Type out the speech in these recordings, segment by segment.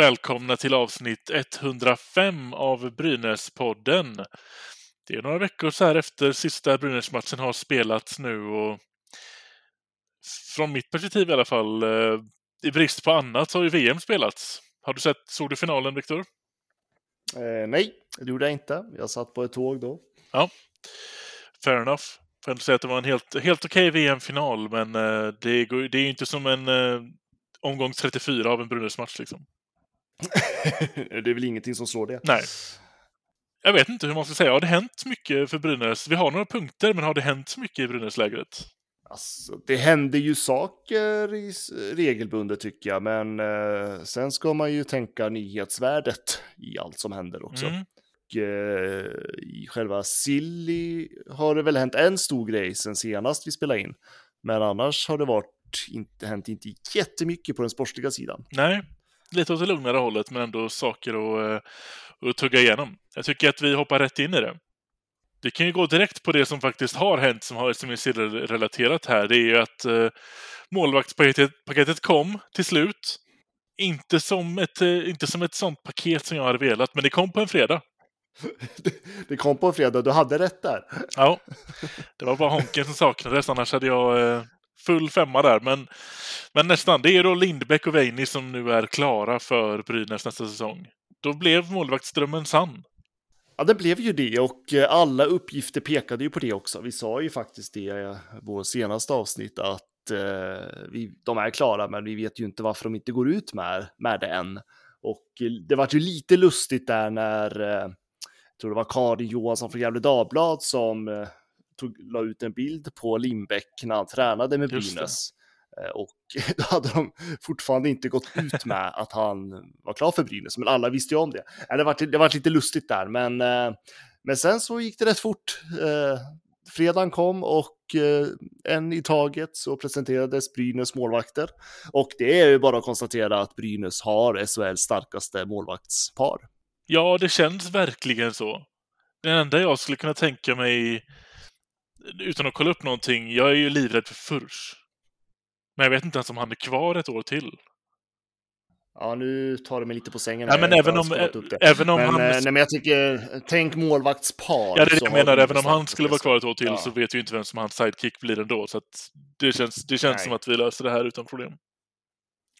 Välkomna till avsnitt 105 av Brynäspodden. Det är några veckor så här efter sista Brynäs-matchen har spelats nu och från mitt perspektiv i alla fall, eh, i brist på annat så har ju VM spelats. Har du sett, såg du finalen Viktor? Eh, nej, det gjorde jag inte. Jag satt på ett tåg då. Ja, fair enough. Får ändå säga att det var en helt, helt okej okay VM-final, men eh, det, går, det är ju inte som en eh, omgång 34 av en Brynäs-match liksom. det är väl ingenting som slår det. Nej. Jag vet inte hur man ska säga. Har det hänt mycket för Brynäs? Vi har några punkter, men har det hänt mycket i Brynäs-lägret? Alltså, det händer ju saker i, regelbundet tycker jag, men eh, sen ska man ju tänka nyhetsvärdet i allt som händer också. Mm. Och, eh, I själva Silly har det väl hänt en stor grej sen senast vi spelade in, men annars har det varit inte hänt inte jättemycket på den sportsliga sidan. Nej, lite åt det lugnare hållet, men ändå saker att, eh, att tugga igenom. Jag tycker att vi hoppar rätt in i det. Vi kan ju gå direkt på det som faktiskt har hänt som, har, som är relaterat här. Det är ju att eh, målvaktspaketet kom till slut. Inte som, ett, eh, inte som ett sånt paket som jag hade velat, men det kom på en fredag. det kom på en fredag, du hade rätt där. Ja, det var bara Honken som saknades, annars hade jag eh, full femma där. Men, men nästan. Det är då Lindbäck och Veini som nu är klara för Brynäs nästa säsong. Då blev målvaktsdrömmen sann. Ja, det blev ju det och eh, alla uppgifter pekade ju på det också. Vi sa ju faktiskt det i vår senaste avsnitt att eh, vi, de är klara, men vi vet ju inte varför de inte går ut med, med det än. Och eh, det var ju lite lustigt där när, eh, jag tror det var Karin Johansson från Gävle Dagblad som eh, tog, la ut en bild på Lindbäck när han tränade med Brynäs. Eh, och då hade de fortfarande inte gått ut med att han var klar för Brynäs, men alla visste ju om det. Det var, det var lite lustigt där, men, eh, men sen så gick det rätt fort. Eh, fredagen kom och en i taget så presenterades Brynäs målvakter. Och det är ju bara att konstatera att Brynäs har SHLs starkaste målvaktspar. Ja, det känns verkligen så. Det enda jag skulle kunna tänka mig, utan att kolla upp någonting, jag är ju livrädd för Furs. Men jag vet inte ens om han är kvar ett år till. Ja, nu tar det mig lite på sängen. Nej, men även om, även om men, han... Eh, nej, men jag tycker, tänk målvaktspar. Ja, det är det jag menar. Även om han skulle vara kvar ett år till ja. så vet vi inte vem som hans sidekick blir ändå. Så det känns, det känns som att vi löser det här utan problem.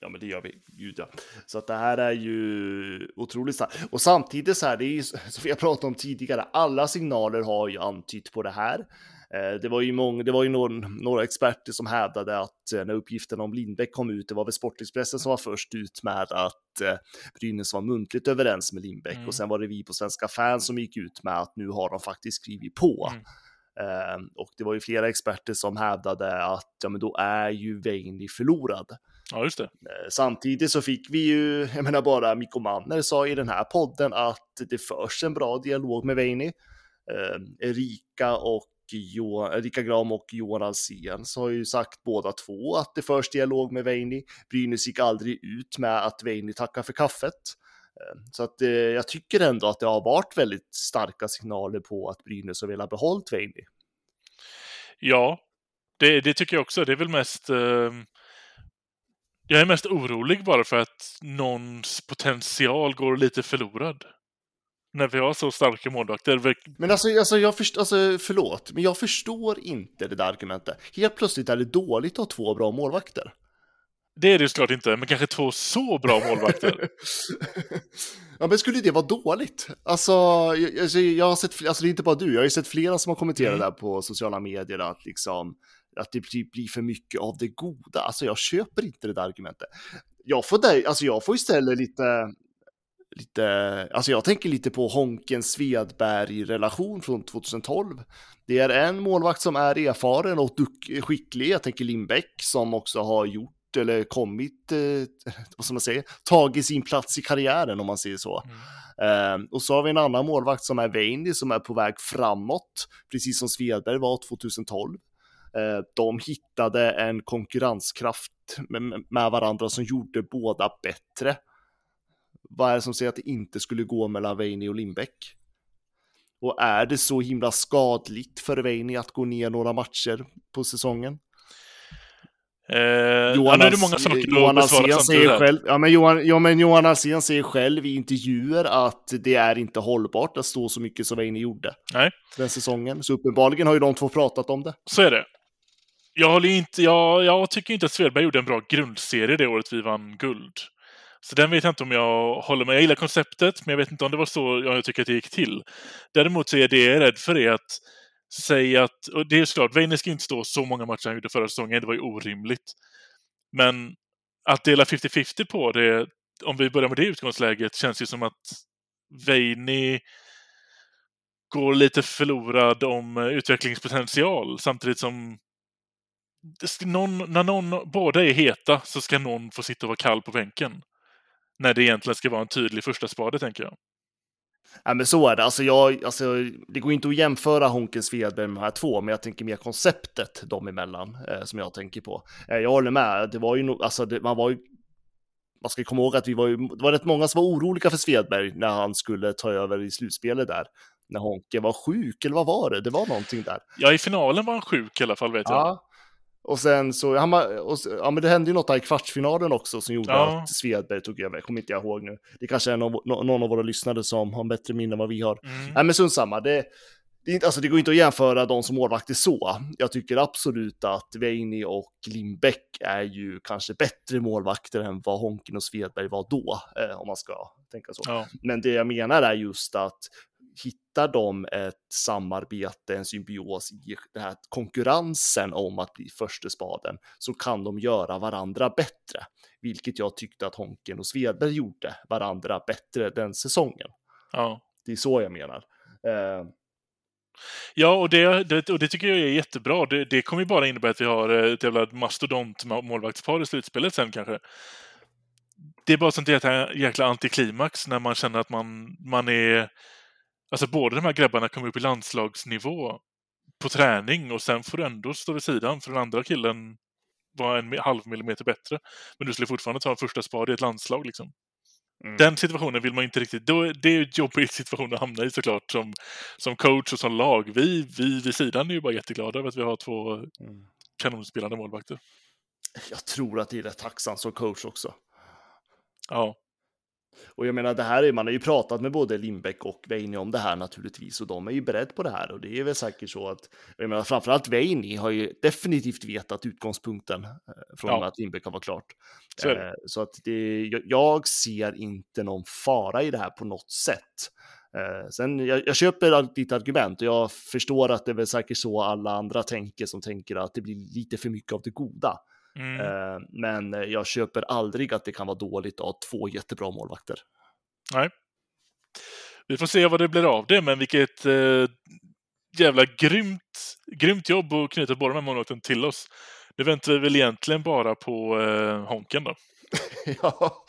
Ja, men det gör vi. Gud, ja. Så att det här är ju otroligt starkt. Och samtidigt så här, det är ju som vi har pratat om tidigare, alla signaler har ju antytt på det här. Eh, det var ju, många, det var ju några, några experter som hävdade att eh, när uppgiften om Lindbäck kom ut, det var väl Sportexpressen som var först ut med att eh, Brynäs var muntligt överens med Lindbäck mm. och sen var det vi på Svenska fans som gick ut med att nu har de faktiskt skrivit på. Mm. Uh, och det var ju flera experter som hävdade att ja, men då är ju Veini förlorad. Ja, just det. Uh, samtidigt så fick vi ju, jag menar bara Mikko Manner sa i den här podden att det förs en bra dialog med Veini. Uh, Erika och jo, Rika Gram och Johan Alsen så har ju sagt båda två att det förs dialog med Veini. Brynäs gick aldrig ut med att Veini tackar för kaffet. Eh, så att eh, jag tycker ändå att det har varit väldigt starka signaler på att Brynäs har velat behålla Veini. Ja, det, det, tycker jag också. Det är väl mest... Eh, jag är mest orolig bara för att någons potential går lite förlorad när vi har så starka målvakter. Men alltså, alltså, jag först, alltså, förlåt, men jag förstår inte det där argumentet. Helt plötsligt är det dåligt att ha två bra målvakter. Det är det såklart inte, men kanske två så bra målvakter. ja, men skulle det vara dåligt? Alltså, jag, alltså, jag har sett, alltså det är inte bara du, jag har ju sett flera som har kommenterat mm. där på sociala medier att liksom, att det blir för mycket av det goda. Alltså jag köper inte det där argumentet. Jag får, där, alltså jag får istället lite, lite, alltså jag tänker lite på Honken Svedberg-relation från 2012. Det är en målvakt som är erfaren och skicklig, jag tänker Lindbäck som också har gjort eller kommit, eh, vad ska man säga, tagit sin plats i karriären om man säger så. Eh, och så har vi en annan målvakt som är Veini som är på väg framåt, precis som Svedberg var 2012. Eh, de hittade en konkurrenskraft med, med varandra som gjorde båda bättre. Vad är det som säger att det inte skulle gå mellan Veini och Lindbäck? Och är det så himla skadligt för Veini att gå ner några matcher på säsongen? Eh, ja, Johan att besvara Alsén säger själv, ja, men Johan, ja, men Johan Alsén säger själv i intervjuer att det är inte hållbart att stå så mycket som Veini gjorde Nej. den säsongen. Så uppenbarligen har ju de två pratat om det. Så är det. Jag, håller inte, jag, jag tycker inte att Svedberg gjorde en bra grundserie det året vi vann guld. Så den vet jag inte om jag håller med. Jag gillar konceptet, men jag vet inte om det var så jag tycker att det gick till. Däremot så är det jag är rädd för är att säga att, och det är såklart, Weine ska inte stå så många matcher han gjorde förra säsongen, det var ju orimligt. Men att dela 50-50 på det, om vi börjar med det utgångsläget, känns ju som att Veini går lite förlorad om eh, utvecklingspotential samtidigt som någon, när någon, båda är heta så ska någon få sitta och vara kall på bänken. När det egentligen ska vara en tydlig första spade, tänker jag. Ja, men så är det. Alltså, jag, alltså, det går inte att jämföra Honken Svedberg med de här två, men jag tänker mer konceptet dem emellan eh, som jag tänker på. Eh, jag håller med. Det var ju nog, alltså, det, man var ju man ska komma ihåg att vi var ju, det var rätt många som var oroliga för Svedberg när han skulle ta över i slutspelet där. När Honken var sjuk, eller vad var det? Det var någonting där. Ja, i finalen var han sjuk i alla fall, vet jag. Och sen så, han, och, ja men det hände ju något där i kvartsfinalen också som gjorde Ja. att Svedberg tog över, kommer inte jag ihåg nu. Det kanske är någon, nå- någon av våra lyssnare som har bättre minne än vad vi har. Mm. Nej men sunt samma, det, det, är inte, alltså, det går inte att jämföra de som målvakter så. Jag tycker absolut att Veini och Lindbäck är ju kanske bättre målvakter än vad Honken och Svedberg var då, eh, om man ska tänka så. Ja. Men det jag menar är just att hittar de ett samarbete, en symbios i den här konkurrensen om att bli första spaden så kan de göra varandra bättre. Vilket jag tyckte att Honken och Svedberg gjorde varandra bättre den säsongen. ja. Det är så jag menar. Eh, Ja, och det, det, och det tycker jag är jättebra. Det, det kommer ju bara innebära att vi har eh, ett jävla mastodont ma- målvaktspar i slutspelet sen kanske. Det är bara sånt jäkla, jäkla antiklimax när man känner att man, man är... Alltså båda de här grabbarna kommer upp i landslagsnivå på träning och sen får du ändå stå vid sidan för den andra killen var en halv millimeter bättre. Men du skulle fortfarande ta en första spade i ett landslag liksom. Mm. Den situationen vill man inte riktigt... Då, det är ju en jobbig situation att hamna i såklart som, som coach och som lag. Vi, vi vid sidan är ju bara jätteglada över att vi har två Mm. kanonspelande målvakter. Jag tror att det är rätt tacksamt som coach också. Ja, Och jag menar, det här är, man har ju pratat med både Lindbäck och Veini om det här naturligtvis och de är ju beredda på det här och det är väl säkert så att, jag menar framförallt Veini har ju definitivt vetat utgångspunkten eh, från Ja. att Lindbäck har varit klart. Så. Eh, Så att det, jag, ser inte någon fara i det här på något sätt. Eh, sen, jag, jag köper ditt argument och jag förstår att det är väl säkert så alla andra tänker som tänker att det blir lite för mycket av det goda. Mm. Eh, men jag köper aldrig att det kan vara dåligt att ha två jättebra målvakter. vi får se vad det blir av det, men vilket eh, jävla grymt, grymt jobb att knyta båda de här målvakterna till oss. Nu väntar vi väl egentligen bara på eh, Honken då. ja.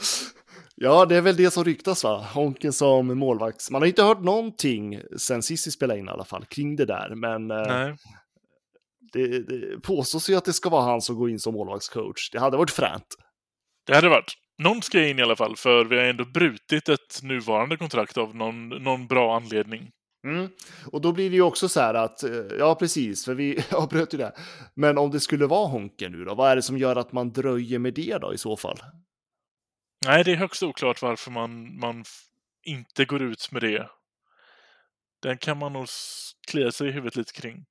ja, det är väl det som ryktas va? Honken som målvakts. Man har inte hört någonting sen sist vi spelade in i alla fall kring det där, men eh, Nej. Det, det påstås ju att det ska vara han som går in som målvaktscoach. Det hade varit fränt. Det hade varit. Någon ska in i alla fall, för vi har ändå brutit ett nuvarande kontrakt av någon, någon bra anledning. Mm. Och då blir det ju också så här att, eh, ja precis, för vi avbröt ju det. Men om det skulle vara Honken nu då, vad är det som gör att man dröjer med det då i så fall? Nej, det är högst oklart varför man, man inte går ut med det. Den kan man nog klia sig i huvudet lite kring.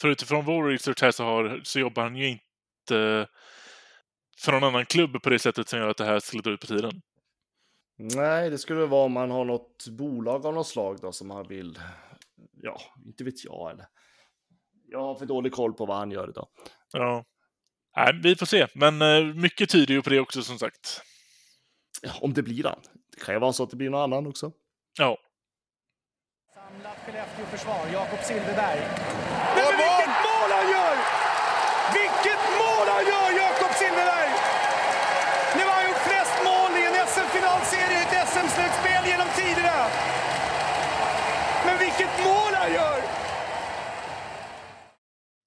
För utifrån vår research här så, har, så jobbar han ju inte för någon annan klubb på det sättet som gör att det här skulle dra ut på tiden. Nej, det skulle vara om man har något bolag av något slag då som man vill, ja, inte vet jag eller. Jag har för dålig koll på vad han gör idag. Ja. Nej, vi får se. Men eh, mycket tyder ju på det också som sagt. Ja, om det blir han. Det kan ju vara så att det blir någon annan också. Ja. Samlat försvar, Jakob Silfverberg. Men, men vilket mål han gör! Vilket mål han gör, Jakob Silfverberg! Nu har han gjort flest mål i en SM-finalserie i ett SM-slutspel genom tiderna. Men vilket mål han gör!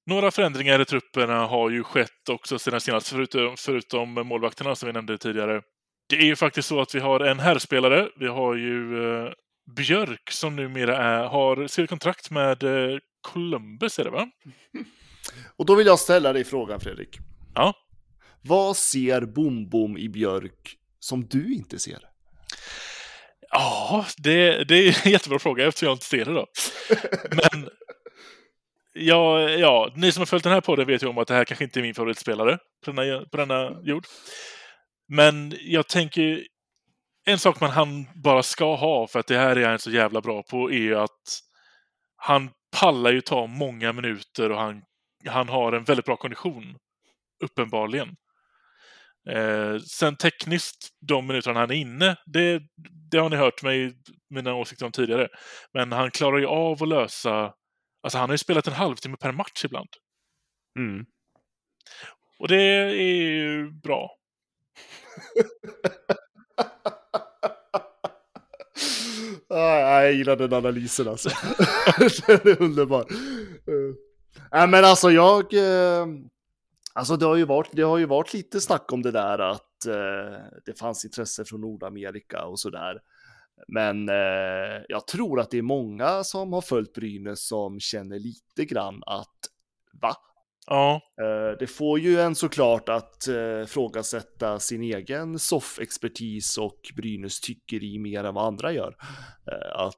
Några förändringar i trupperna har ju skett också sedan senast, förutom, förutom målvakterna som vi nämnde tidigare. Det är ju faktiskt så att vi har en herrspelare. Vi har ju eh, Björk som numera är, har skrivit kontrakt med eh, Columbus, är det va? Och då vill jag ställa dig frågan Fredrik. Ja. Vad ser Bom Bom i Björk som du inte ser? Ja, det, det är en jättebra fråga eftersom jag inte ser det då. Men ja, ja, ni som har följt den här podden vet ju om att det här kanske inte är min favoritspelare på denna, på denna jord. Men jag tänker, en sak man han bara ska ha för att det här är han så jävla bra på är ju att han pallar ju ta många minuter och han, han har en väldigt bra kondition. Uppenbarligen. Eh, sen tekniskt, de minuterna han är inne, det, det har ni hört mig, mina åsikter om tidigare. Men han klarar ju av att lösa... Alltså han har ju spelat en halvtimme per match ibland. Mm. Och det är ju bra. ah, jag gillar den analysen alltså. den är underbar. Uh. Nej men alltså jag... Eh, alltså det har, ju varit, det har ju varit lite snack om det där att eh, det fanns intresse från Nordamerika och sådär. Men eh, jag tror att det är många som har följt Brynäs som känner lite grann att va? Ja. Det får ju en såklart att uh, frågasätta sin egen soff-expertis och Brynäs tyckeri mer än vad andra gör. Uh, att,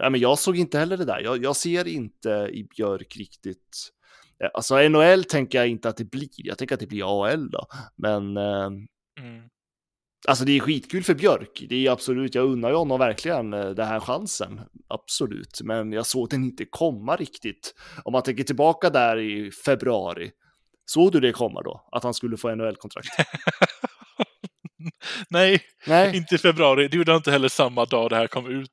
ja, men jag såg inte heller det där. Jag, jag ser inte i Björk riktigt. Alltså NHL tänker jag inte att det blir. Jag tänker att det blir AL då. Men mm. Alltså det är skitkul för Björk. Det är absolut, jag unnar ju honom verkligen den här chansen. Absolut, men jag såg den inte komma riktigt. Om man tänker tillbaka där i februari. Såg du det komma då? Att han skulle få NHL-kontrakt? nej, nej, inte i februari. Det gjorde han inte heller samma dag det här kom ut.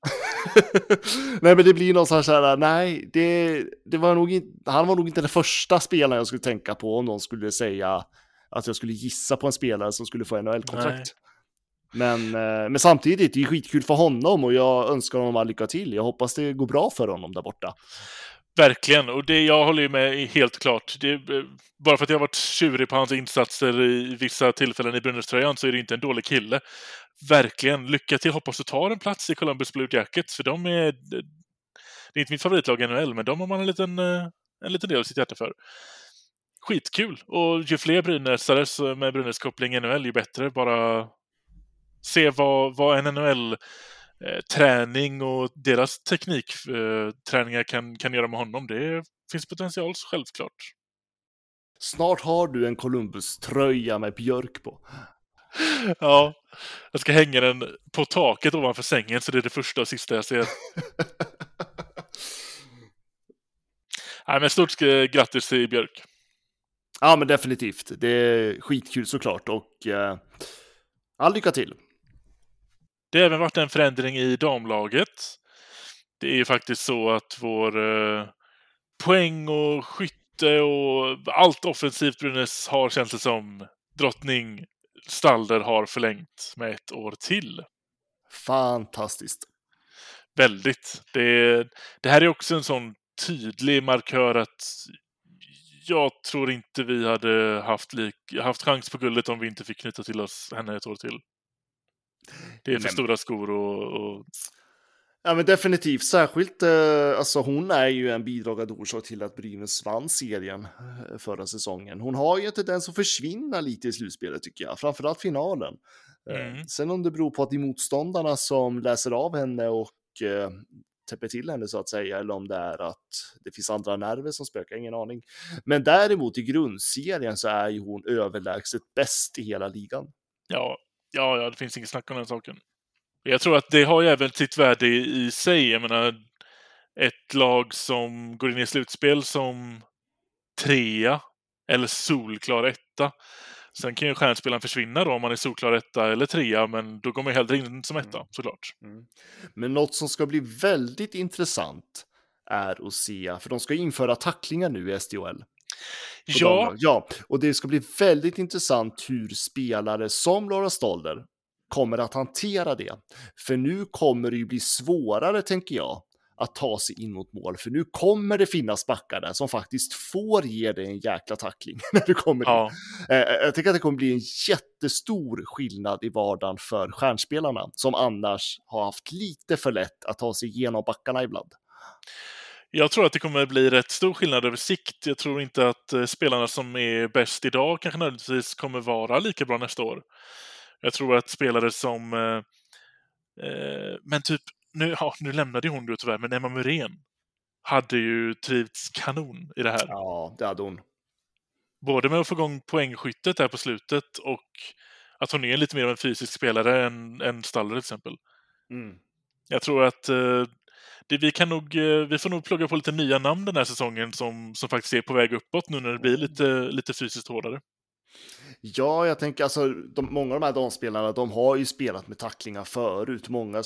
nej, men det blir någon sån här, nej, det, det var nog inte, han var nog inte den första spelaren jag skulle tänka på om någon skulle säga att jag skulle gissa på en spelare som skulle få NHL-kontrakt. Men, eh, men samtidigt, det är skitkul för honom och jag önskar honom all lycka till. Jag hoppas det går bra för honom där borta. Verkligen, och det jag håller med helt klart. Det, eh, bara för att jag har varit tjurig på hans insatser i vissa tillfällen i Brynäs-tröjan så är det inte en dålig kille. Verkligen, lycka till. Hoppas du tar en plats i Columbus Blue Jackets, för de är... Eh, det är inte mitt favoritlag i NHL, men de har man en liten, eh, en liten del av sitt hjärta för. Skitkul! Och ju fler Brynäsare med Brynäs-koppling i NHL, ju bättre. Bara se vad, vad NHL-träning eh, och deras teknikträningar kan, kan göra med honom. Det finns potential, självklart. Snart har du en Columbus-tröja med Björk på. Ja, jag ska hänga den på taket ovanför sängen så det är det första och sista jag ser. Nej, men stort grattis till Björk. Ja, men definitivt. Det är skitkul såklart och eh, all lycka till. Det har även varit en förändring i damlaget. Det är ju faktiskt så att vår eh, poäng och skytte och allt offensivt Brynäs har känts det som drottning Stalder har förlängt med ett år till. Fantastiskt. Väldigt. Det, det här är också en sån tydlig markör att jag tror inte vi hade haft, lik, haft chans på guldet om vi inte fick knyta till oss henne ett år till. Det är för men... stora skor och, och... Ja men definitivt, särskilt eh, alltså hon är ju en bidragande orsak till att Brynäs vann serien eh, förra säsongen. Hon har ju en tendens att försvinna lite i slutspelet tycker jag, framförallt finalen. Eh, mm. Sen om det beror på att det är motståndarna som läser av henne och eh, täpper till henne så att säga, eller om det är att det finns andra nerver som spökar, ingen aning. Men däremot i grundserien så är ju hon överlägset bäst i hela ligan. Ja, Ja, ja, det finns inget snack om den saken. Jag tror att det har ju även sitt värde i, sig. Jag menar, ett lag som går in i slutspel som trea eller solklar etta. Sen kan ju stjärnspelaren försvinna då om man är solklar etta eller trea, men då går man ju hellre in som etta, mm. såklart. Mm. Men något som ska bli väldigt intressant är att se, för de ska införa tacklingar nu i SDHL. Ja. ja, och det ska bli väldigt intressant hur spelare som Laura Stolder kommer att hantera det. För nu kommer det ju bli svårare, tänker jag, att ta sig in mot mål, för nu kommer det finnas backar där som faktiskt får ge dig en jäkla tackling när du kommer Ja. in. Eh, Jag tycker att det kommer bli en jättestor skillnad i vardagen för stjärnspelarna som annars har haft lite för lätt att ta sig igenom backarna ibland. Jag tror att det kommer bli rätt stor skillnad över sikt. Jag tror inte att eh, spelarna som är bäst idag kanske nödvändigtvis kommer vara lika bra nästa år. Jag tror att spelare som... Eh, eh, men typ, nu, ja, nu lämnade hon ju tyvärr, men Emma Muren hade ju trivts kanon i det här. Ja, det hade hon. Både med att få igång poängskyttet där på slutet och att hon är lite mer av en fysisk spelare än, än Staller till exempel. Mm. Jag tror att eh, det, vi, kan nog, eh, vi får nog plugga på lite nya namn den här säsongen som, som faktiskt är på väg uppåt nu när det blir lite, lite fysiskt hårdare. Ja, jag tänker alltså, de, många av de här damspelarna, de har ju spelat med tacklingar förut. Många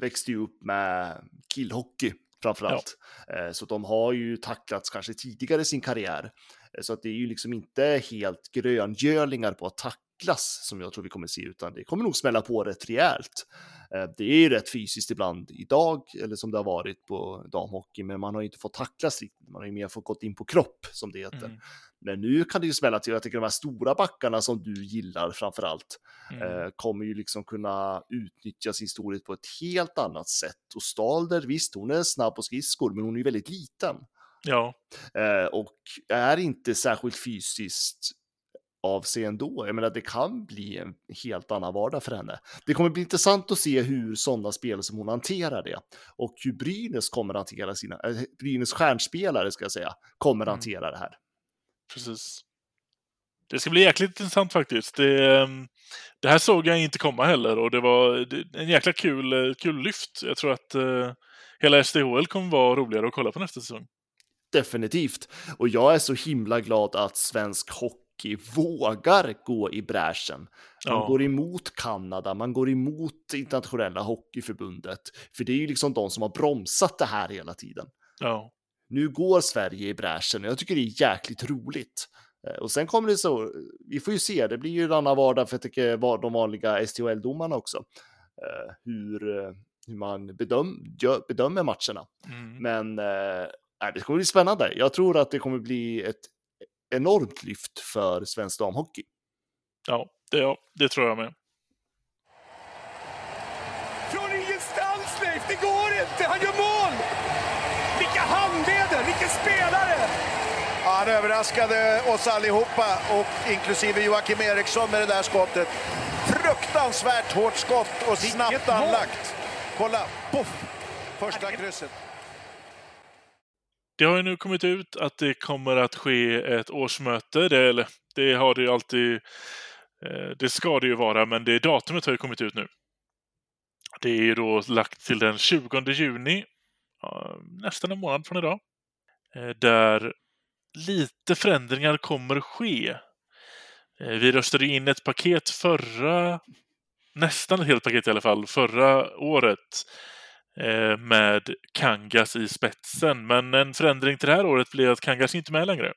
växte ju upp med killhockey framför allt. Eh, Så de har ju tacklats kanske tidigare i sin karriär. Eh, Så att det är ju liksom inte helt gröngölingar på att tacklas som jag tror vi kommer se, utan det kommer nog smälla på rätt rejält. Eh, Det är ju rätt fysiskt ibland idag, eller som det har varit på damhockey, men man har ju inte fått tacklas riktigt. Man har ju mer fått gått in på kropp, som det heter. Mm. Men nu kan det ju smälla till. Jag tycker de här stora backarna som du gillar framför allt Mm. eh, kommer ju liksom kunna utnyttja sin storhet på ett helt annat sätt. Och Stalder, visst, hon är snabb på skridskor, men hon är ju väldigt liten Ja, eh, och är inte särskilt fysiskt av sig ändå. Jag menar, det kan bli en helt annan vardag för henne. Det kommer bli intressant att se hur sådana spel som hon hanterar det och hur Brynäs kommer att hantera sina, äh, Brynäs stjärnspelare ska jag säga, kommer att Mm. hantera det här. precis. Det ska bli jäkligt intressant faktiskt. Det, ehm, det här såg jag inte komma heller och det var en jäkla kul, eh, kul lyft. Jag tror att eh, hela SDHL kommer vara roligare att kolla på nästa säsong. Definitivt. Och jag är så himla glad att svensk hockey vågar gå i bräschen. Man Ja. går emot Kanada, man går emot internationella hockeyförbundet. För det är ju liksom de som har bromsat det här hela tiden. Ja, Nu går Sverige i bräschen och jag tycker det är jäkligt roligt. Eh, Och sen kommer det så, vi får ju se, det blir ju en annan vardag för jag tycker var de vanliga STHL-domarna också. Eh, Hur, eh, hur man bedöm, bedömer matcherna. mm. Men nej, det kommer bli spännande. Jag tror att det kommer bli ett enormt lyft för svensk damhockey. ja, det, ja det tror jag med. Från ingenstans, Leif! Det går inte! Han gör mål! Vilka handleder! Vilken spelare! Ja, han överraskade oss allihopa, och inklusive Joakim Eriksson med det där skottet. Fruktansvärt hårt skott och snabbt anlagt. Kolla, poff! Första krysset. Det har ju nu kommit ut att det kommer att ske ett årsmöte. Det, eller, det har det ju alltid... Eh, det ska det ju vara, men det datumet har ju kommit ut nu. Det är ju då lagt till den 20 juni, nästan en månad från idag, eh, där lite förändringar kommer ske. Eh, vi röstade in ett paket förra, nästan ett helt paket i alla fall, förra året med Kangas i spetsen. Men en förändring till det här året blir att Kangas inte är med längre.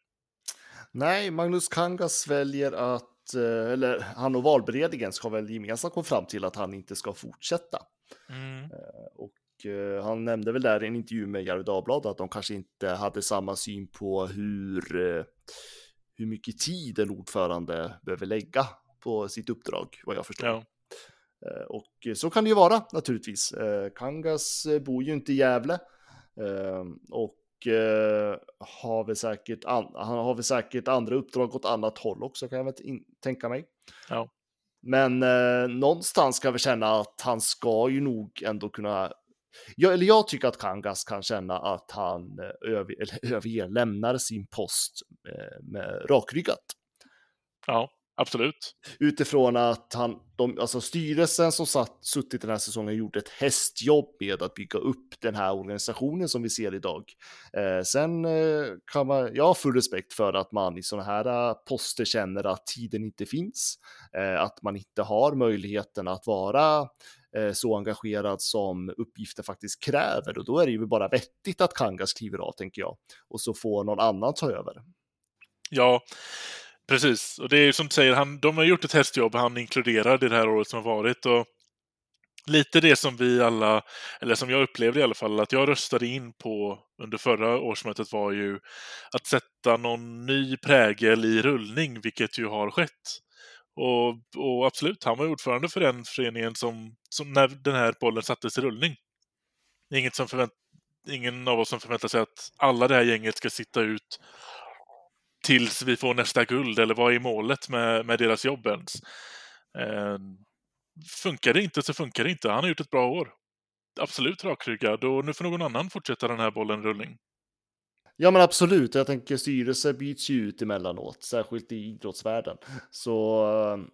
Nej, Magnus Kangas väljer att, eh, eller han och valberedningen ska väl gemensamt komma fram till att han inte ska fortsätta. Mm. Och eh, han nämnde väl där i en intervju med Gefle Dagblad att de kanske inte hade samma syn på hur, eh, hur mycket tid en ordförande behöver lägga på sitt uppdrag, vad jag förstår. Ja. Eh, Och så kan det ju vara naturligtvis. Eh, Kangas eh, bor ju inte i Gävle och har väl säkert, an- han har väl säkert andra uppdrag åt annat håll också kan jag väl tänka mig. Ja. Men någonstans ska vi känna att han ska ju nog ändå kunna Ja, eller jag tycker att Kangas kan känna att han över, överger, lämnar sin post eh, med rakryggat ja, absolut. utifrån att han, de, alltså styrelsen som satt, suttit den här säsongen gjort ett hästjobb med att bygga upp den här organisationen som vi ser idag. Eh, sen eh, kan man, jag har full respekt för att man i sådana här eh, poster känner att tiden inte finns, eh, att man inte har möjligheten att vara eh, så engagerad som uppgiften faktiskt kräver och då är det ju bara vettigt att Kangas kliver av tänker jag och så får någon annan ta över. Ja, precis. Och det är ju som du säger, han, de har gjort ett hästjobb han inkluderar det här året som har varit. Och lite det som vi alla, eller som jag upplevde i alla fall, att jag röstade in på under förra årsmötet var ju att sätta någon ny prägel i rullning, vilket ju har skett. Och, och absolut, han var ordförande för den föreningen som, som när den här bollen sattes i rullning. Inget som förvänt, ingen av oss som förväntar sig att alla det här gänget ska sitta ut tills vi får nästa guld, eller vad är målet med, med deras jobb ens? Eh, funkar det inte så funkar det inte. Han har gjort ett bra år. Absolut rakryggad och nu får någon annan fortsätta den här bollen rullning. Ja men absolut, jag tänker styrelse byts ju ut emellanåt, särskilt i idrottsvärlden. Så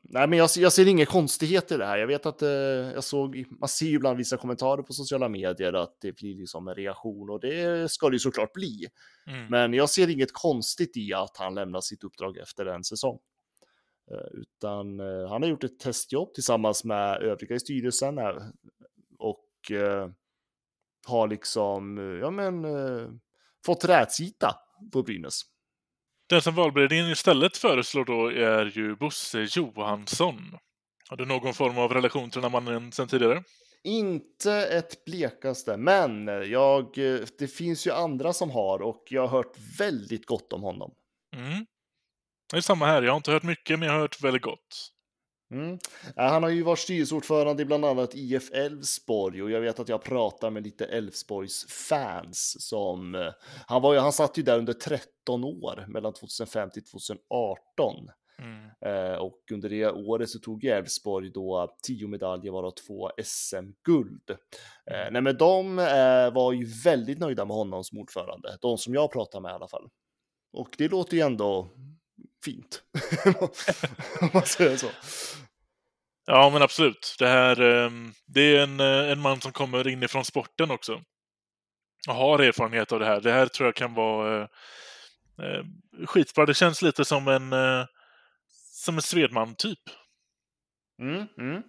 nej men jag, jag ser inga konstigheter i det här. Jag vet att eh, jag såg, man ser ju ibland vissa kommentarer på sociala medier att det blir liksom en reaktion och det ska det ju såklart bli. Mm. Men jag ser inget konstigt i att han lämnar sitt uppdrag efter en säsong. Eh, utan eh, han har gjort ett testjobb tillsammans med övriga i styrelsen eh, och har liksom, ja men, fått rätsita på Brynäs. Den som valberedningen istället föreslår då är ju Bosse Johansson. Har du någon form av relation till den här mannen sedan tidigare? Inte ett blekaste, men jag, det finns ju andra som har och jag har hört väldigt gott om honom. Mm. Det är samma här. Jag har inte hört mycket, men jag har hört väldigt gott. Mm. Han har ju varit styrelseordförande i bland annat IF Elfsborg och jag vet att jag pratar med lite Elfsborgs fans som eh, han var ju, han satt ju där under 13 år mellan 2005 till 2018. Mm. Eh, och under det året så tog Elfsborg då 10 medaljer varav två SM-guld. Eh, mm. nej men de eh, var ju väldigt nöjda med honom som ordförande, de som jag pratar med i alla fall. Och det låter ju ändå fint. Om man säger så. Ja, men absolut. Det här ehm, det är en, eh, en man som kommer inifrån sporten också. Och har erfarenhet av det här. Det här tror jag kan vara eh, eh skitbra. Det känns lite som en, eh, som en Svedman-typ. Mm, mm.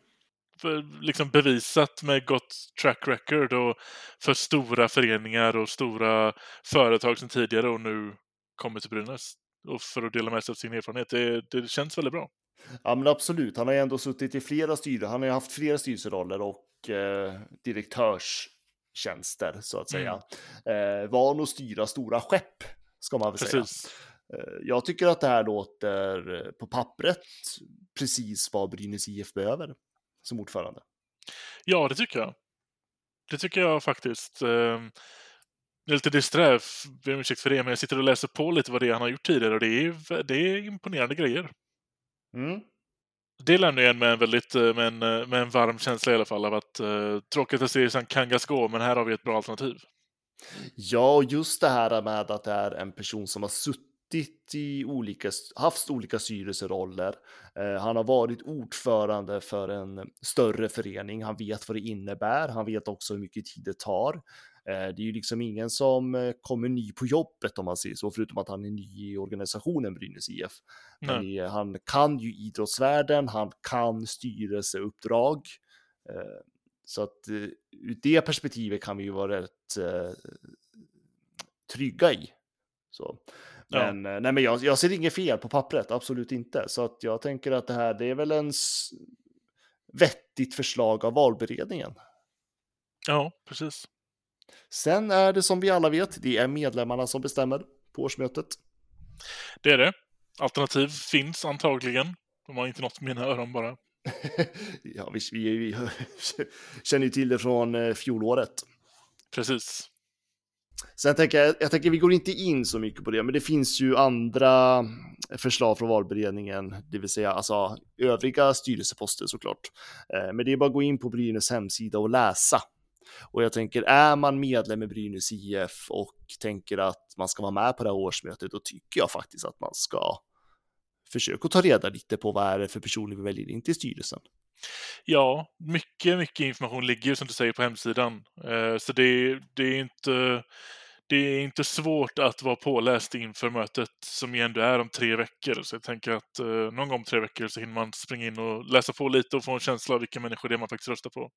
liksom bevisat med gott track record och för stora föreningar och stora företag som tidigare och nu kommer till Brynäs och för att dela med sig av sin erfarenhet. Det, det känns väldigt bra. Ja, men absolut. Han har ju ändå suttit i flera styrelser. Han har ju haft flera styrelseroller och eh, direktörstjänster så att säga. Mm. Eh, van att styra stora skepp ska man väl precis. säga. Eh, jag tycker att det här låter på pappret precis vad Brynäs IF behöver som ordförande. Ja, det tycker jag. Det tycker jag faktiskt. Jag är lite disträ, ber om ursäkt för det, men jag sitter och läser på lite vad det är han har gjort tidigare och det är, det är imponerande grejer. Mm. Det lämnar jag med en, väldigt, eh, med, en, eh, med en varm känsla i alla fall av att uh, tråkigt att serien Kangas gå, men här har vi ett bra alternativ. Ja, och just det här med att det är en person som har suttit i olika, haft olika styrelseroller. Eh, han har varit ordförande för en större förening. Han vet vad det innebär. Han vet också hur mycket tid det tar. Eh, det är ju liksom ingen som eh, kommer ny på jobbet om man säger så, förutom att han är ny i organisationen Brynäs IF. Men han kan ju idrottsvärlden, han kan styrelseuppdrag. Eh, så att ur det perspektivet kan vi ju vara rätt trygga i. Så. Men, ja. nej, men jag, jag ser inget fel på pappret, absolut inte. Så att jag tänker att det här, det är väl en vettigt förslag av valberedningen. Ja, precis. Sen är det som vi alla vet, det är medlemmarna som bestämmer på årsmötet. Det är det. Alternativ finns antagligen. De har inte nått mina öron bara. ja, vi, vi, vi känner ju till det från eh, fjolåret. Precis. Sen tänker jag, jag tänker vi går inte in så mycket på det, men det finns ju andra förslag från valberedningen, det vill säga alltså övriga styrelseposter såklart. Eh, men det är bara att gå in på Brynäs hemsida och läsa och jag tänker, är man medlem i Brynäs IF och tänker att man ska vara med på det här årsmötet, då tycker jag faktiskt att man ska försöka ta reda lite på vad är det för personer vi väljer in till styrelsen. Ja, mycket, mycket information ligger ju som du säger på hemsidan. Eh, så det, det, är inte, det är inte svårt att vara påläst inför mötet som ju ändå är om tre veckor. Så jag tänker att eh, någon gång om tre veckor så hinner man springa in och läsa på lite och få en känsla av vilka människor det är man faktiskt röstar på.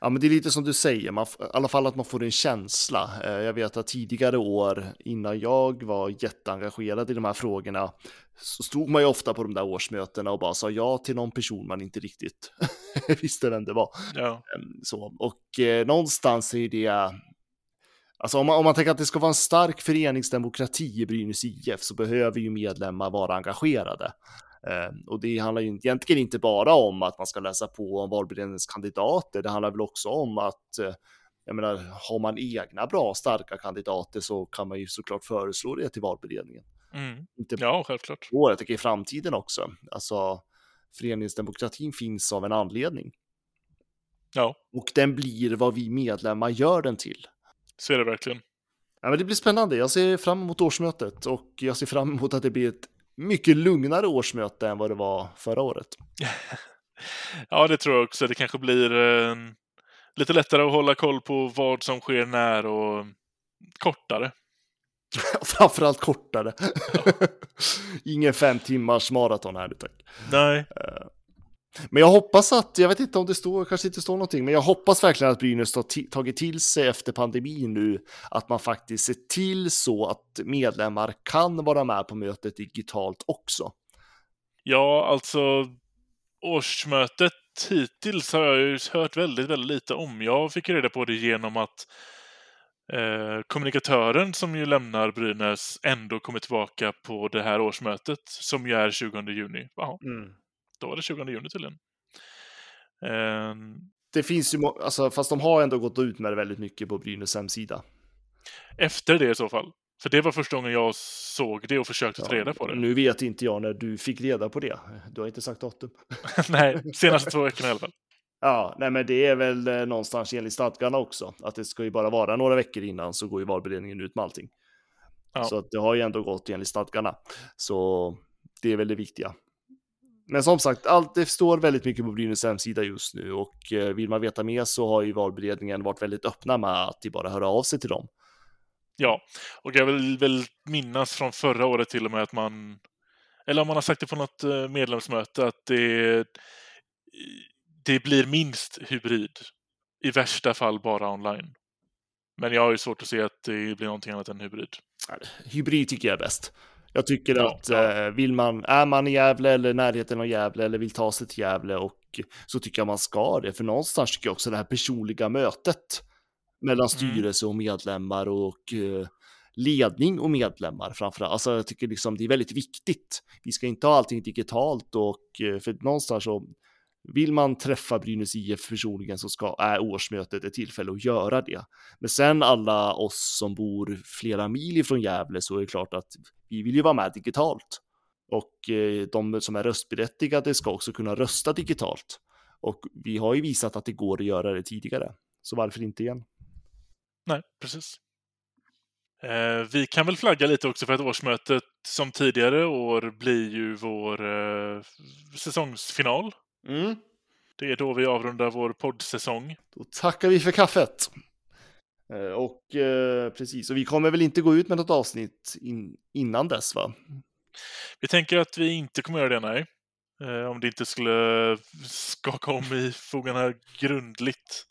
Ja, men det är lite som du säger, man, i alla fall att man får en känsla. Eh, Jag vet att tidigare år, innan jag var jätteengagerad i de här frågorna, så stod man ju ofta på de där årsmötena och bara sa ja till någon person man inte riktigt visste vem det var. Ja. Ehm, Så, och eh, någonstans är det, alltså om man, om man tänker att det ska vara en stark föreningsdemokrati i Brynäs IF så behöver ju medlemmar vara engagerade. Eh, och det handlar ju egentligen inte bara om att man ska läsa på om valberedningens kandidater, det handlar väl också om att eh, jag menar, har man egna bra starka kandidater så kan man ju såklart föreslå det till valberedningen. Mm. Inte ja, självklart. bara jag tänker i framtiden också. Alltså, föreningsdemokratin finns av en anledning. Ja, Och den blir vad vi medlemmar gör den till. så är det verkligen. Ja, men det blir spännande. Jag ser fram emot årsmötet och jag ser fram emot att det blir ett mycket lugnare årsmöte än vad det var förra året. Ja, det tror jag också. Det kanske blir eh, lite lättare att hålla koll på vad som sker när och kortare. Framförallt kortare. Ingen fem timmars maraton här tack. Nej, Men jag hoppas att, jag vet inte om det står, kanske inte står någonting, men jag hoppas verkligen att Brynäs har tagit till sig efter pandemin nu, att man faktiskt ser till så att medlemmar kan vara med på mötet digitalt också. ja, alltså årsmötet hittills har jag ju hört väldigt, väldigt lite om. Jag fick reda på det genom att eh, kommunikatören som ju lämnar Brynäs ändå kommer tillbaka på det här årsmötet som ju är 20 juni. Jaha, då var det 20 juni tydligen. Eh, Det finns ju, alltså, fast de har ändå gått ut med det väldigt mycket på Brynäs hemsida. efter det i så fall. För det var första gången jag såg det och försökte ta reda på det. Nu vet inte jag när du fick reda på det. Du har inte sagt datum. Nej, senaste två veckorna i alla fall. Ja, nej men det är väl eh, någonstans enligt stadgarna också. Att det ska ju bara vara några veckor innan så går ju valberedningen ut med allting. Ja. Så att det har ju ändå gått enligt stadgarna. Så det är väl det viktiga. Men som sagt, allt det står väldigt mycket på Brynäs hemsida just nu och eh, vill man veta mer så har ju valberedningen varit väldigt öppna med att de bara höra av sig till dem. Ja, och jag vill väl minnas från förra året till och med att man, eller om man har sagt det på något eh, medlemsmöte, att det, det blir minst hybrid. I värsta fall bara online. Men jag har ju svårt att se att det blir någonting annat än hybrid. Hybrid tycker jag är bäst. Jag tycker Ja, att eh, vill man, är man i Gävle eller närheten av Gävle eller vill ta sig till Gävle och så tycker jag man ska det. För någonstans tycker jag också det här personliga mötet mellan styrelse och medlemmar och eh, ledning och medlemmar framförallt. Alltså jag tycker liksom det är väldigt viktigt. Vi ska inte ha allting digitalt och eh, för någonstans så vill man träffa Brynäs IF personligen så ska, är årsmötet ett tillfälle att göra det. Men sen alla oss som bor flera mil ifrån Gävle så är det klart att vi vill ju vara med digitalt. Och eh, de som är röstberättigade ska också kunna rösta digitalt. Och vi har ju visat att det går att göra det tidigare. Så varför inte igen? Nej, precis. Eh, vi kan väl flagga lite också för att årsmötet som tidigare år blir ju vår eh, säsongsfinal. Mm. Det är då vi avrundar vår poddsäsong. Då tackar vi för kaffet. Eh, Och eh, precis, och vi kommer väl inte gå ut med något avsnitt in, innan dess va? Vi tänker att vi inte kommer göra det, nej. Eh, om det inte skulle skaka om i fogarna grundligt.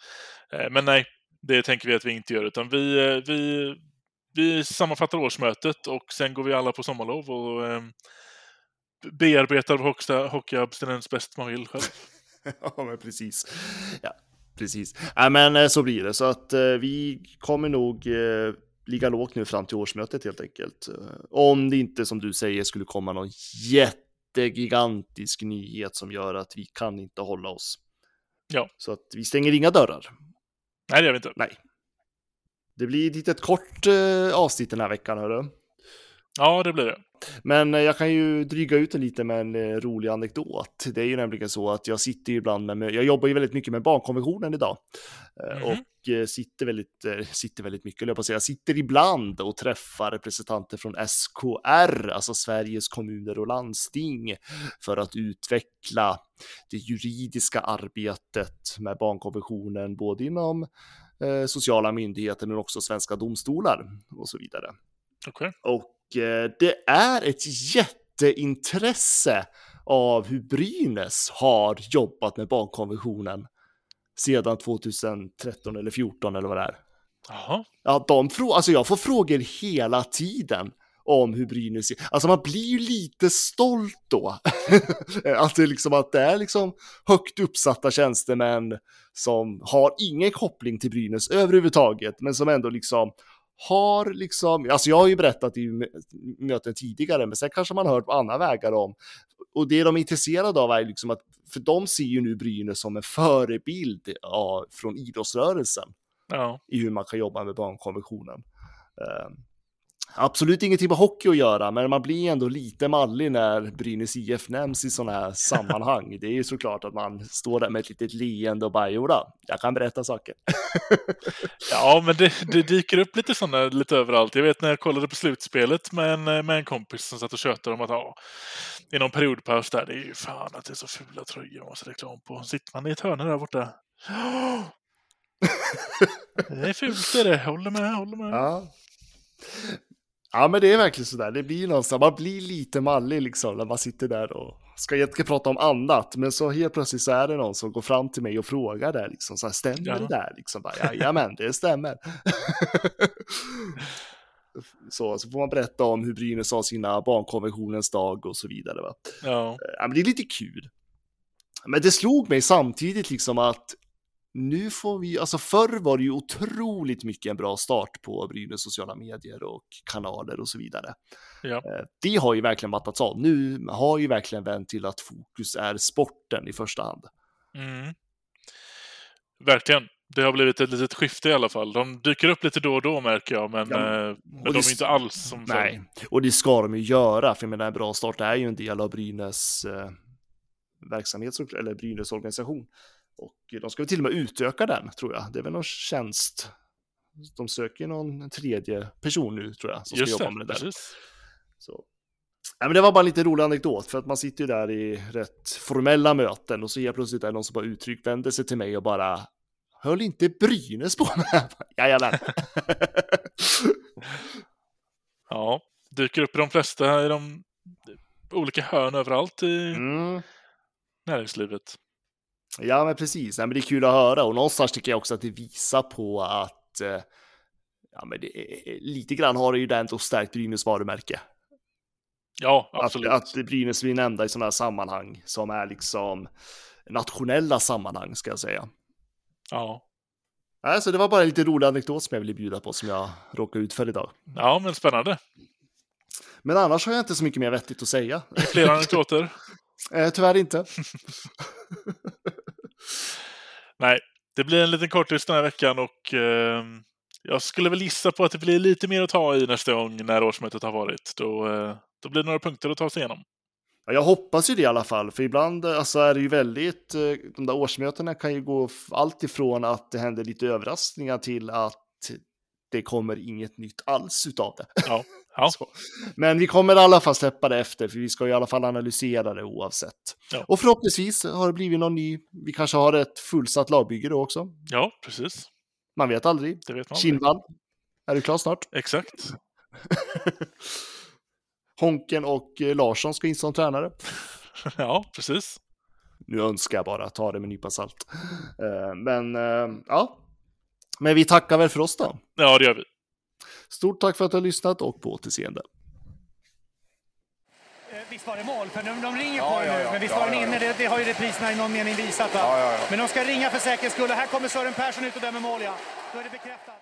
Eh, men nej, det tänker vi att vi inte gör, utan vi, vi, vi sammanfattar årsmötet och sen går vi alla på sommarlov och bearbetar vår högsta hockeyabstinens bäst man vill själv. ja, men precis. Ja, precis. Ja, men eh, så blir det. Så att eh, vi kommer nog eh, ligga lågt nu fram till årsmötet helt enkelt. Eh, Om det inte, som du säger, skulle komma någon jättegigantisk nyhet som gör att vi kan inte hålla oss. Ja. Så att vi stänger inga dörrar. Nej, det gör vi inte. Nej. Det blir ett litet kort eh, avsnitt den här veckan, hörru. Ja, det blir det. Men eh, jag kan ju dryga ut en lite med en eh, rolig anekdot. Det är ju nämligen så att jag sitter ju ibland med, jag jobbar ju väldigt mycket med barnkonventionen idag. Mhm. Och sitter väldigt, sitter väldigt mycket, jag på att säga, sitter ibland och träffar representanter från SKR, alltså Sveriges kommuner och landsting, för att utveckla det juridiska arbetet med barnkonventionen, både inom sociala myndigheter men också svenska domstolar och så vidare. Okej. Och det är ett jätteintresse av hur Brynäs har jobbat med barnkonventionen. sedan 2013 eller 14 eller vad det är. Jaha. Ja, de frå- alltså jag får frågor hela tiden om hur Brynäs. Alltså man blir ju lite stolt då. att, det liksom, att det är liksom högt uppsatta tjänstemän som har ingen koppling till Brynäs överhuvudtaget, men som ändå liksom har liksom, alltså jag har ju berättat i möten tidigare, men sen kanske man har hört på andra vägar om. Och det de är intresserade av är liksom att, för de ser ju nu Brynäs som en förebild ja, från idrottsrörelsen Ja. i hur man kan jobba med barnkonventionen. Eh, absolut ingenting med hockey att göra, men man blir ändå lite mallig när Brynäs IF nämns i sådana här sammanhang. Det är ju såklart att man står där med ett litet leende och bara, jodå, jag kan berätta saker. Ja, men det, det dyker upp lite sådana lite överallt. Jag vet när jag kollade på slutspelet med en, med en kompis som satt och tjötade om att ja, i någon periodpaus där, det är ju fan att det är så fula tröjor man måste reklam på. Sitter man i ett hörn där borta. Det är fult det är det, håller med, håller med. Ja. Ja, men det är verkligen sådär. Det blir någonstans, man blir lite mallig liksom när man sitter där och ska egentligen prata om annat. Men så helt plötsligt så är det någon som går fram till mig och frågar där liksom, så här, stämmer Ja. det där? Liksom, bara, Jajamän, det stämmer. så, så får man berätta om hur Brynäs har sina barnkonventionens dag och så vidare. Va? Ja, Ja, men det är lite kul. Men det slog mig samtidigt liksom att nu får vi, alltså förr var det ju otroligt mycket en bra start på Brynäs sociala medier och kanaler och så vidare. Ja. Eh, Det har ju verkligen mattats av. Nu har ju verkligen vänt till att fokus är sporten i första hand. mm. Verkligen. Det har blivit ett litet skifte i alla fall. De dyker upp lite då och då märker jag, men, Ja, eh, men de är inte alls som. Nej, och det ska de ju göra, för jag menar en bra start är ju en del av Brynäs eh, verksamhet, eller Brynäs organisation. Och de ska väl till och med utöka den, tror jag. Det är väl någon tjänst. De söker någon tredje person nu, tror jag, som Just ska jobba det, med det där. precis. Så. Ja, men det var bara en lite rolig anekdot, för att man sitter ju där i rätt formella möten och så helt plötsligt är det någon som bara uttryckt vänder sig till mig och bara Höll inte Brynäs på med? Jajamän. Ja, dyker upp i de flesta i de olika hörn överallt i Mm. näringslivet. Ja, men precis. Nej, men det är kul att höra och någonstans tycker jag också att det visar på att eh, ja, men det lite grann har det ju ändå stärkt Brynäs varumärke. Ja, Att, absolut. att Brynäs blir nämnda i sådana här sammanhang som är liksom nationella sammanhang ska jag säga. Ja. Alltså, det var bara en lite rolig anekdot som jag ville bjuda på som jag råkade ut för idag. ja, men spännande. Men annars har jag inte så mycket mer vettigt att säga. Fler anekdoter? Eh, tyvärr inte. Nej, det blir en liten kortis den här veckan och eh, jag skulle väl gissa på att det blir lite mer att ta i nästa gång när årsmötet har varit. Då, eh, då blir det några punkter att ta sig igenom. Ja, jag hoppas ju det i alla fall, för ibland eh, alltså, är det ju väldigt, eh, de där årsmötena kan ju gå allt ifrån att det händer lite överraskningar till att det kommer inget nytt alls utav det. Ja, ja. Men vi kommer i alla fall släppa det efter, för vi ska ju i alla fall analysera det oavsett. Ja. Och förhoppningsvis har det blivit någon ny, vi kanske har ett fullsatt lagbygge då också. ja precis. Man vet aldrig. Det vet man. Kindvall, är du klar snart? Exakt. Honken och eh, Larsson ska in som tränare. Ja, precis. Nu önskar jag bara, ta det med en nypa salt. Eh, Men eh, ja, men vi tackar väl för oss då. Ja, det gör vi. Stort tack för att du har lyssnat och på återseende. Eh, Visst var det mål? För de, de ringer Ja, på det ja, nu. Men visst Ja, var den ja, inne? ja. Det, det har ju repriserna i någon mening visat. Va? Ja, ja, ja. Men de ska ringa för säkerhets skull. Och här kommer Sören Persson ut och dömer mål, ja. Då är det bekräftat.